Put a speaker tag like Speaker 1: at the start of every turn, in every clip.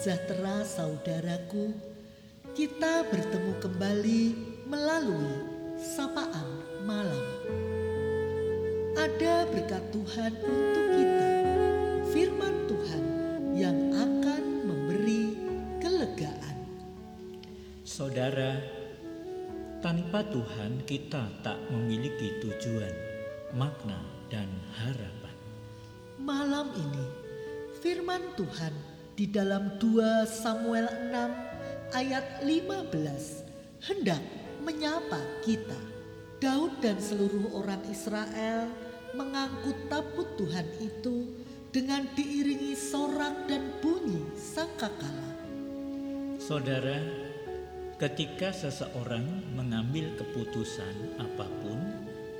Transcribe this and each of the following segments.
Speaker 1: sejahtera saudaraku, kita bertemu kembali melalui sapaan malam. Ada berkat Tuhan untuk kita, firman Tuhan yang akan memberi kelegaan.
Speaker 2: Saudara, tanpa Tuhan kita tak memiliki tujuan, makna, dan harapan.
Speaker 1: Malam ini, firman Tuhan di dalam 2 Samuel 6 ayat 15 hendak menyapa kita. Daud dan seluruh orang Israel mengangkut tabut Tuhan itu dengan diiringi sorak dan bunyi sangkakala.
Speaker 2: Saudara, ketika seseorang mengambil keputusan apa pun,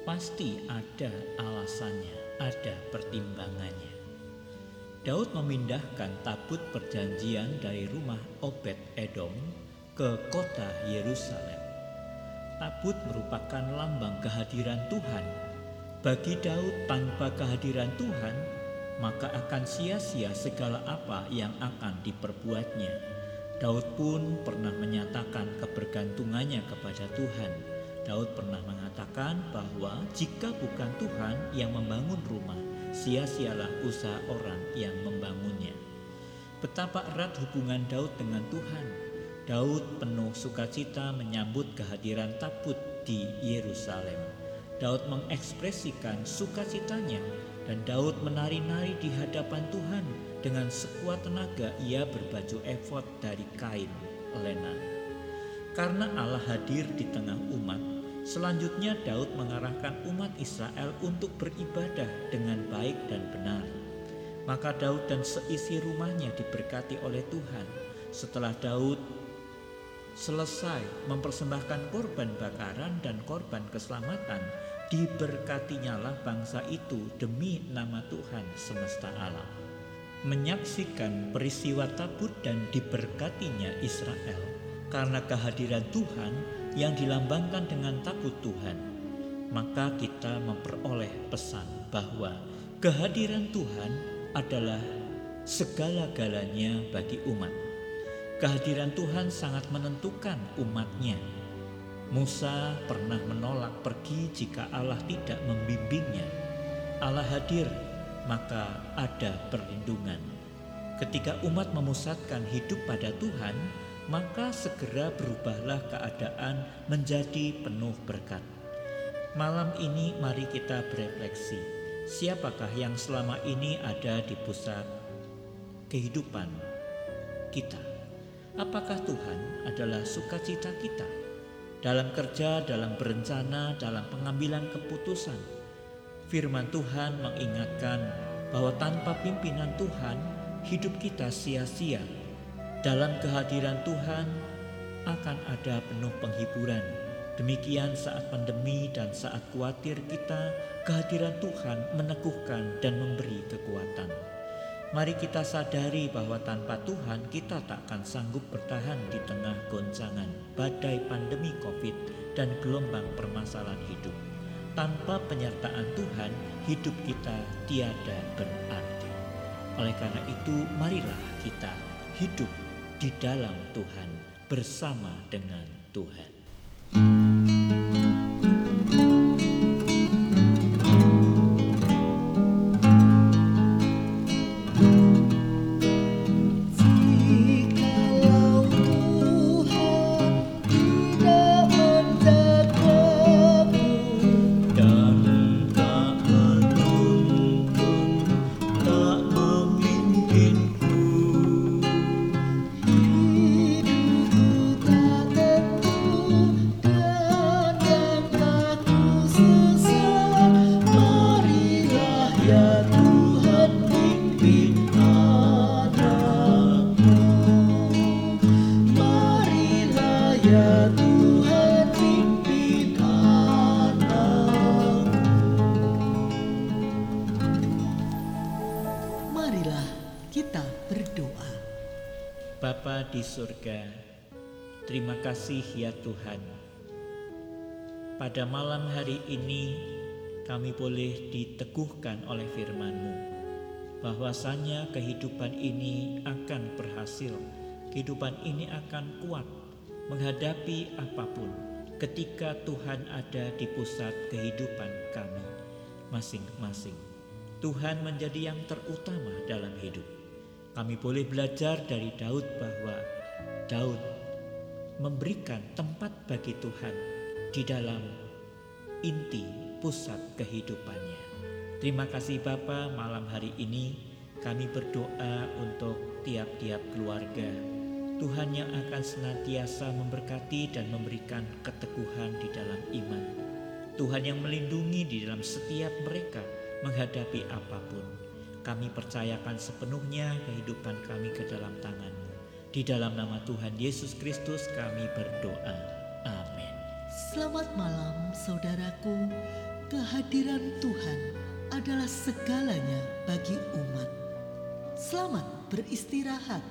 Speaker 2: pasti ada alasannya, ada pertimbangannya. Daud memindahkan tabut perjanjian dari rumah Obed Edom ke kota Yerusalem. Tabut merupakan lambang kehadiran Tuhan. Bagi Daud, tanpa kehadiran Tuhan, maka akan sia-sia segala apa yang akan diperbuatnya. Daud pun pernah menyatakan kebergantungannya kepada Tuhan. Daud pernah mengatakan bahwa jika bukan Tuhan yang membangun rumah, sia-sialah usaha orang yang membangunnya. Betapa erat hubungan Daud dengan Tuhan. Daud penuh sukacita menyambut kehadiran tabut di Yerusalem. Daud mengekspresikan sukacitanya dan Daud menari-nari di hadapan Tuhan dengan sekuat tenaga ia berbaju efod dari kain lenan. Karena Allah hadir di tengah umat, selanjutnya Daud mengarahkan umat Israel untuk beribadah dengan baik dan benar. Maka Daud dan seisi rumahnya diberkati oleh Tuhan. Setelah Daud selesai mempersembahkan korban bakaran dan korban keselamatan, diberkatinya lah bangsa itu demi nama Tuhan semesta alam. Menyaksikan peristiwa tabut dan diberkatinya Israel karena kehadiran Tuhan yang dilambangkan dengan tabut Tuhan, maka kita memperoleh pesan bahwa kehadiran Tuhan adalah segala-galanya bagi umat Kehadiran Tuhan sangat menentukan umatnya. Musa pernah menolak pergi jika Allah tidak membimbingnya. Allah hadir, maka ada perlindungan. Ketika umat memusatkan hidup pada Tuhan, maka segera berubahlah keadaan menjadi penuh berkat. Malam ini mari kita berefleksi, siapakah yang selama ini ada di pusat kehidupan kita? Apakah Tuhan adalah sukacita kita dalam kerja, dalam berencana, dalam pengambilan keputusan? Firman Tuhan mengingatkan bahwa tanpa pimpinan Tuhan, hidup kita sia-sia. Dalam kehadiran Tuhan akan ada penuh penghiburan. Demikian saat pandemi dan saat khawatir kita, kehadiran Tuhan meneguhkan dan memberi kekuatan. Mari kita sadari bahwa tanpa Tuhan kita tak akan sanggup bertahan di tengah goncangan, badai pandemi COVID dan gelombang permasalahan hidup. Tanpa penyertaan Tuhan, hidup kita tiada berarti. Oleh karena itu, marilah kita hidup di dalam Tuhan bersama dengan Tuhan. Di surga, terima kasih ya Tuhan. Pada malam hari ini kami boleh diteguhkan oleh firman-Mu. bahwasanya kehidupan ini akan berhasil, kehidupan ini akan kuat menghadapi apa pun ketika Tuhan ada di pusat kehidupan kami masing-masing. Tuhan menjadi yang terutama dalam hidup. Kami boleh belajar dari Daud bahwa Daud memberikan tempat bagi Tuhan di dalam inti pusat kehidupannya. Terima kasih Bapa malam hari ini kami berdoa untuk tiap-tiap keluarga. Tuhan yang akan senantiasa memberkati dan memberikan keteguhan di dalam iman. Tuhan yang melindungi di dalam setiap mereka menghadapi apa pun. Kami percayakan sepenuhnya kehidupan kami ke dalam tangan-Mu. Di dalam nama Tuhan Yesus Kristus kami berdoa. Amin.
Speaker 1: Selamat malam saudaraku. Kehadiran Tuhan adalah segalanya bagi umat. Selamat beristirahat.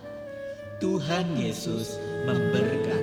Speaker 2: Tuhan Yesus memberkati.